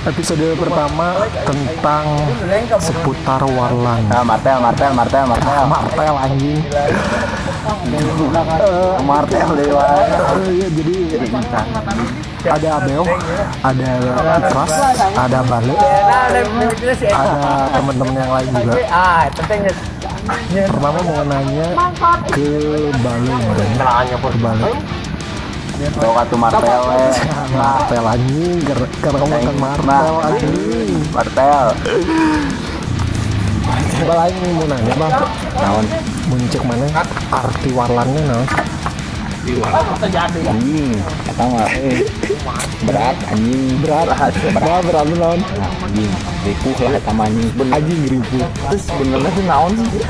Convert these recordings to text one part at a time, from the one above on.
Episode pertama tentang seputar warlan. Nah, martel, martel, martel, martel. Martel anjing. martel dewa. Eh, iya, jadi ada Abel, ada Ikras, ada Bale, ada teman-teman yang lain juga. Ah, pentingnya. Pertama mau nanya ke Bale, ke Bale. Kau katu martel, eh. Martel anjing, karena kamu makan martel anjing. Martel. Bal aing mau nanya bang, Naon? muncik mana arti warlannya nah? Anjing, kata mah. eh. Berat, anjing. Berat, berat, berat naon? Anjing, ripuh lah kata mah anjing. Bener. Anjing ribu. Terus benernya tuh naon sih?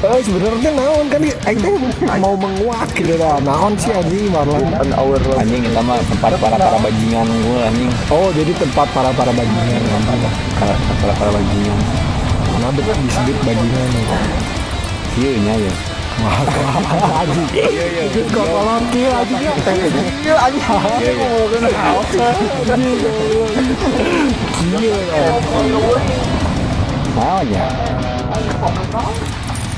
Eh sebenarnya naon kan aing teh mau menguak gitu dah. Naon sih anjing warlan? An hour anjing kita mah tempat para para bajingan gue anjing. Oh jadi tempat para para bajingan. Para para bajingan. Kenapa disebut bajingan? Iya ya. Anjing. Iya iya. Kok kolot kieu anjing ya? Kieu anjing. Iya iya. Naon ya?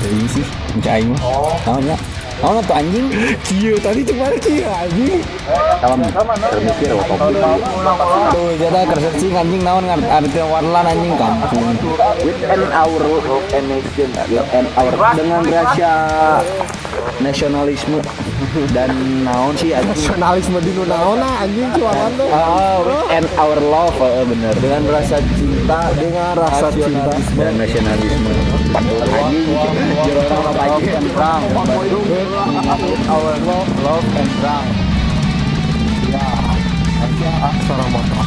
Ini sih, mencai mah. Naon ya? Naon tuh anjing? Kieu tadi cuma kieu anjing. Kawan termikir waktu Tuh, jadi kersecing anjing naon arti warlan anjing kampung. With an hour of a nation, with an hour dengan rasa nasionalisme dan naon sih anjing. Nasionalisme di nu naon ah, anjing si warlan tuh. Oh, with an our love, eh, bener. Dengan rasa cinta, Dengan rasa cinta. dan nasionalisme. Anjing, jorong apa aja kan perang. Our love, love and perang. Suara motor.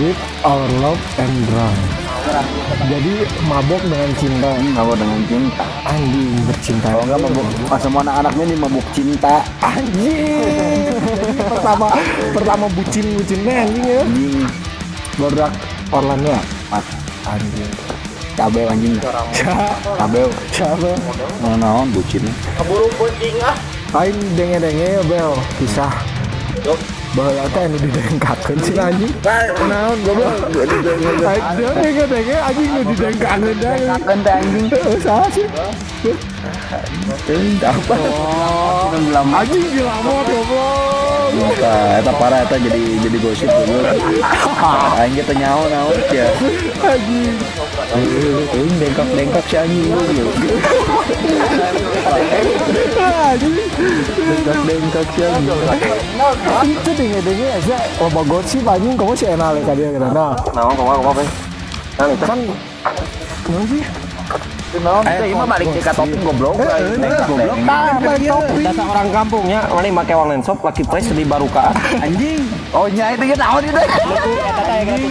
With our love and drunk. Jadi mabok dengan cinta. Mabuk dengan cinta. Anjing bercinta. Kalau enggak mabuk, masa mau anak-anaknya nih mabuk cinta. Anjing. Pertama pertama bucin bucinnya anjing ya. Anjing, Berdak Orlando ya. mas, Anjing. Cabe anjing. Cabe, Siapa? mau naon bucin. Aing denge-denge ya bel kisah. Bahwa teh anu didengkakeun sih anjing. Naon goblok. Aing denge-denge anjing nu didengkakeun da. Kan teh anjing. Salah sih. Apa? Anjing dilamot goblok. Eta, eta parah eta jadi jadi gosip dulu. Aing kita nyaho naon ya. Anjing. Aing dengkak-dengkak si anjing lu. Anjing. Dengkak-dengkak si anjing. Itu denge-denge aja loba gosip anjing kamu sih enak le ka dia gitu. Nah, Naon kok kok apa? kan Naon sih? Naon teh imah balik ke topik goblok eh, bae. Eh, eh, goblok tah balik topik. Dasar orang kampung nya mending make online shop laki price di barukaan. Anjing. Oh nya itu ge naon ieu teh. Eta teh gratis.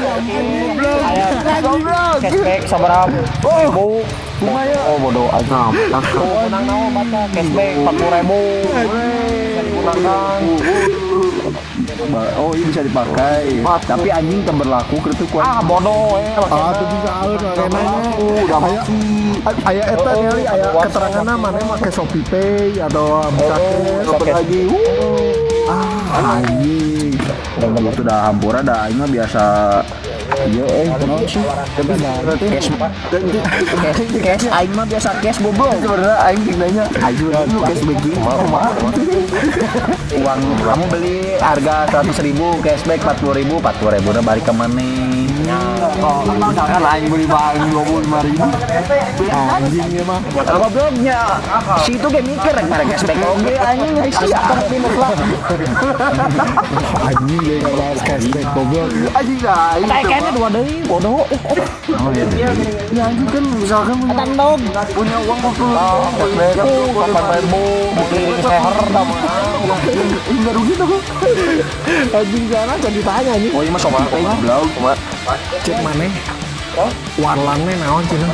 Goblok. Cashback sabaraha. Oh, bau. Kumaya. Oh bodoh aja. Langsung nang naon baca cashback nah, nah. 40.000. 40.000. Oh, ini bisa dipakai. Tapi anjing tak berlaku itu kuat. Ah, bodoh eh. Ah, tuh bisa alur arenanya. Udah aya aya eta nyari aya keteranganna mana make Shopee Pay atau bisa Dapat lagi. Ah, anjing. Kalau sudah hampura dah ini mah biasa Iya eh kenapa sih? Tapi cash cash cash aing mah biasa cash goblok. Sebenarnya aing tinggalnya ayo dulu cash begini mau mah. Uang kamu beli harga 100 ribu cashback 40 ribu 40 ribu udah balik ke mana? Misalkan aing beli barang 25 ribu Anjing ya mah. Kalau gobloknya si itu kayak mikir rek mereka cashback oke anjing guys ya. Anjing deh enggak bahas cashback goblok. Anjing dah. Kayak kayaknya dua deui, bodoh. Ya anjing kan misalkan punya Etan dong. punya uang kok cashback Kapan ribu, beli seher dah mah. enggak rugi tuh Anjing sana jadi ditanya anjing. Oh iya mah sobat teh goblok cuma cek mana warlannya naon cina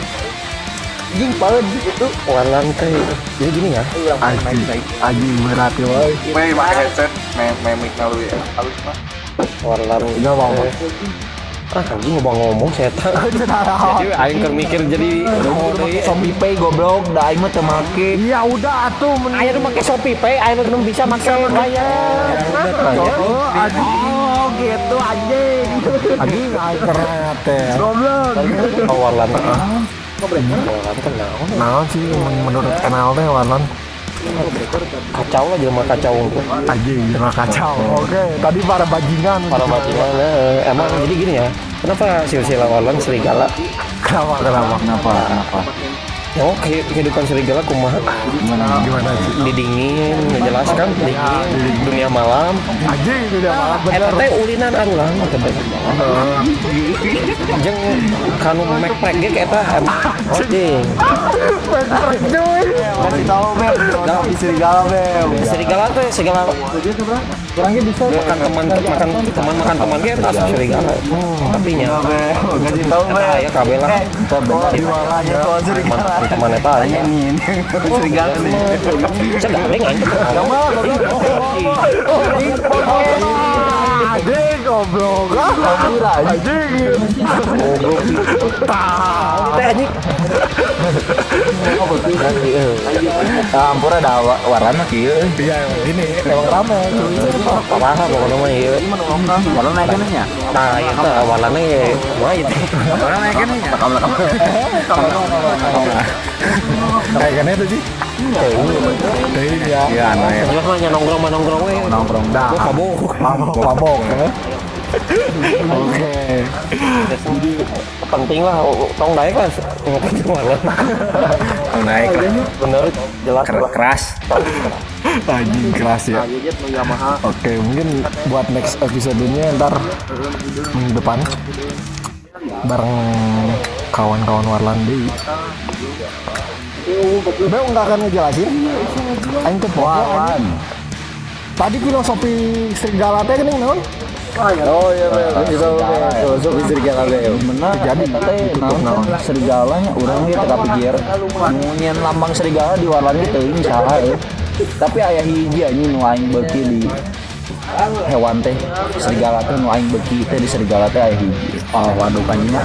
Anjing paling gitu. Warlan teh. Jadi gini ya. anjing anjing berat ya woy. Mei pakai headset, mei mei mic lu ya. Halus mah. Warlan. Enggak mau Ah, anjing ngomong ngomong setan. Jadi aing keur mikir jadi. Shopee Pay goblok, da aing mah teu make. Iya udah atuh men Aya nu make Shopee Pay, aya nu bisa make bayar. Oh, anjing. Oh, gitu anjing. Anjing aing keren teh. Goblok. Oh, kan naon? Naon sih men- menurut kenal teh warlan Kacau lah jelema kacau. anjing jangan kacau. Oke, tadi para bajingan. Para bajingan eh, emang jadi gini ya. Kenapa silsilah Warlan serigala? Kenapa kenapa? Kenapa? Kenapa? Oh, ke- kehidupan serigala kumaha? Gimana? Gimana sih? Didingin, menjelaskan dingin, dunia malam. Anjing itu udah malah Eta bener. teh ulinan arulang teh. Jeung kanu mek-mek ge eta anjing. Kasih tahu Beb, di serigala Beb. Serigala teh segala Kurangnya bisa. makan teman makan teman makan teman. Ge eta asup serigala. Tapi nya kasih tahu eta Beb. aya kabeh lah. Jualannya soal serigala. Teman eta ini. Serigala nih. Segaling anjing. Anjing goblok. Anjing. Teh anjing. Ah, ampura da wa- warna kieu. Iya ini emang rame cuy. Pokona mah ieu. Warna naik kan nya? Nah, eta warnane mah ieu. Warna naik kan nya? Rekam rekam. Kayak kan itu sih. Iya. Iya, anu ya. Ya. Oke. penting lah tong naik lah Naik. jelas Ker- Keras. Anjing keras ya. Oke, mungkin buat next episode-nya ntar depan bareng kawan-kawan Warlan di Bel nggak akan ngejelasin Aing teh Warlan. Tadi filosofi serigala teh geuning naon? Oh iya kasih tahu Beb. Filosofi serigala Beb. Benar. Jadi teh naon serigalanya urang ge teu kapikir. Ngunyian lambang serigala di warnanya teuing saha euy. Tapi aya hiji anjing nu aing beuki di hewan teh serigala teh nu aing beuki teh di serigala teh aya hiji. Oh, waduh mah.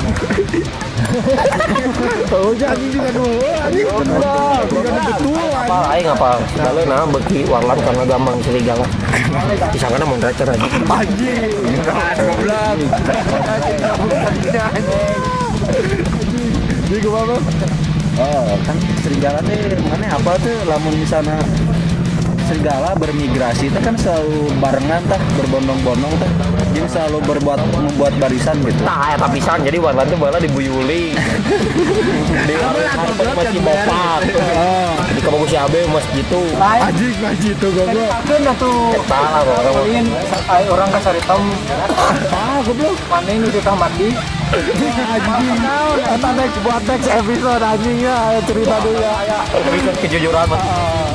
Oh, jadi juga dulu. Anjing betul. Juga betul. apa aing apa kalau nah beki warlan karena gampang serigala disangkana mau drecer aja Anjing. Goblok. Jadi gimana? Oh, kan serigala teh mana apa tuh lamun misalnya serigala bermigrasi itu kan selalu barengan tah berbondong-bondong tah. Jadi selalu berbuat membuat barisan gitu. Nah ya tapisan jadi warlan tuh bala dibuyuli. Di harus masih bopak di kamu si abe mas gitu Anjing ngaji tuh goblok. kan atuh salah orang. Orang kasari tahu Ah, goblok. mana ini kita mandi? Anjing. Eta next buat next episode anjingnya cerita dulu ya. episode kejujuran mas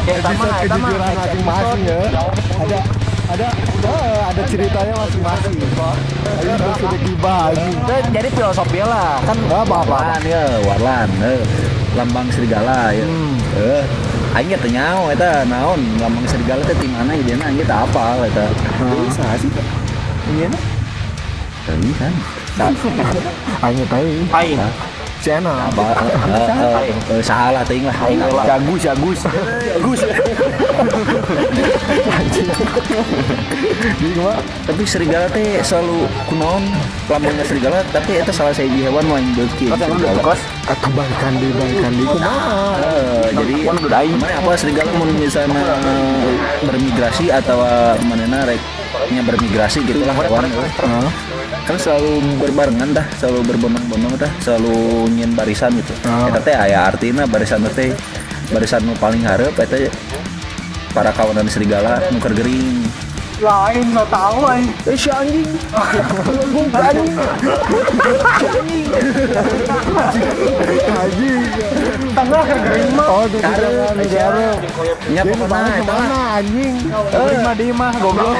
Episode kejujuran masing-masing ya. Ada ada eh, ada ceritanya masing-masing. Ini sudah anjing. jadi filosofi lah. Kan Enggak apa-apa. warlan ya warlan eh. lambang serigala ya. Eh aing teh nyaho eta naon lambang serigala teh di mana ideana aing teh apa eta bisa sih iya Tadi kan. Aing teh. Aing channel. salah ting lah Jagus, jagus. Jagus. Jadi gimana? tapi serigala teh selalu kunaon lambangnya serigala tapi itu salah saya hewan mau yang Ah, kebalikan di balikan di kumaha? Jadi mana apa serigala mau misalnya bermigrasi atau mana rek nya bermigrasi gitu lah hewan. Kan selalu berbarengan dah selalu berbondong-bondong dah selalu nyin barisan gitu Ah. eta teh aya artina barisan teh barisan nu paling hareup eta para kawanan serigala nu keur gering Lain nggak tahu aing. Eh si anjing. Gua anjing. Anjing. tengah ke gering mah. Oh, di negara. pokoknya balik eta ke mana anjing? Di mah goblok.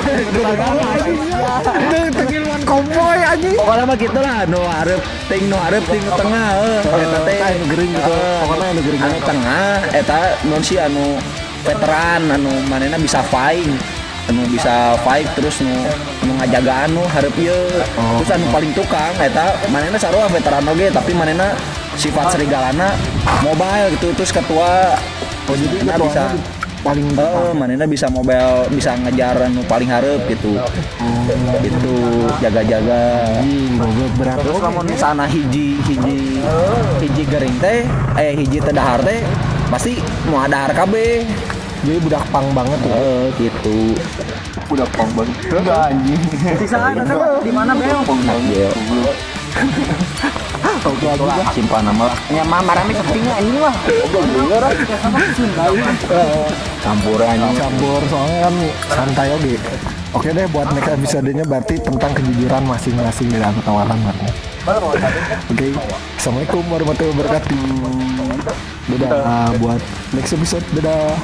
Itu tengiluan konvoy anjing. pokoknya mah gitu lah nu hareup ting nu hareup ting tengah eh eta teh Eta anu gering gitu. Eh, Pokoknya anu gering. anu tengah eta non si anu veteran anu manena bisa fight anu bisa fight terus nu nu ngajaga anu hareup ieu. Terus anu paling tukang eta manena sarua veteran oge tapi manena sifat serigalana mobile gitu terus ketua Oh, jadi Manena bisa paling Eh, manena bisa mobile bisa ngejar anu paling hareup gitu. Gitu jaga-jaga. Berat. terus lamun sana hiji hiji hiji gering teh eh hiji teh dahar teh pasti mau ada kabeh Jadi budak pang banget tuh. eh gitu Udah pong banget. Enggak anjing. Sisaan di mana bel? Oke lah. simpan nama lah Ya mah marame sepinya anjing lah. campuran campur soalnya kan santai oke oke deh buat next episode-nya berarti tentang kejujuran masing-masing dalam tawaran berarti oke assalamualaikum warahmatullahi wabarakatuh dadah buat next episode dadah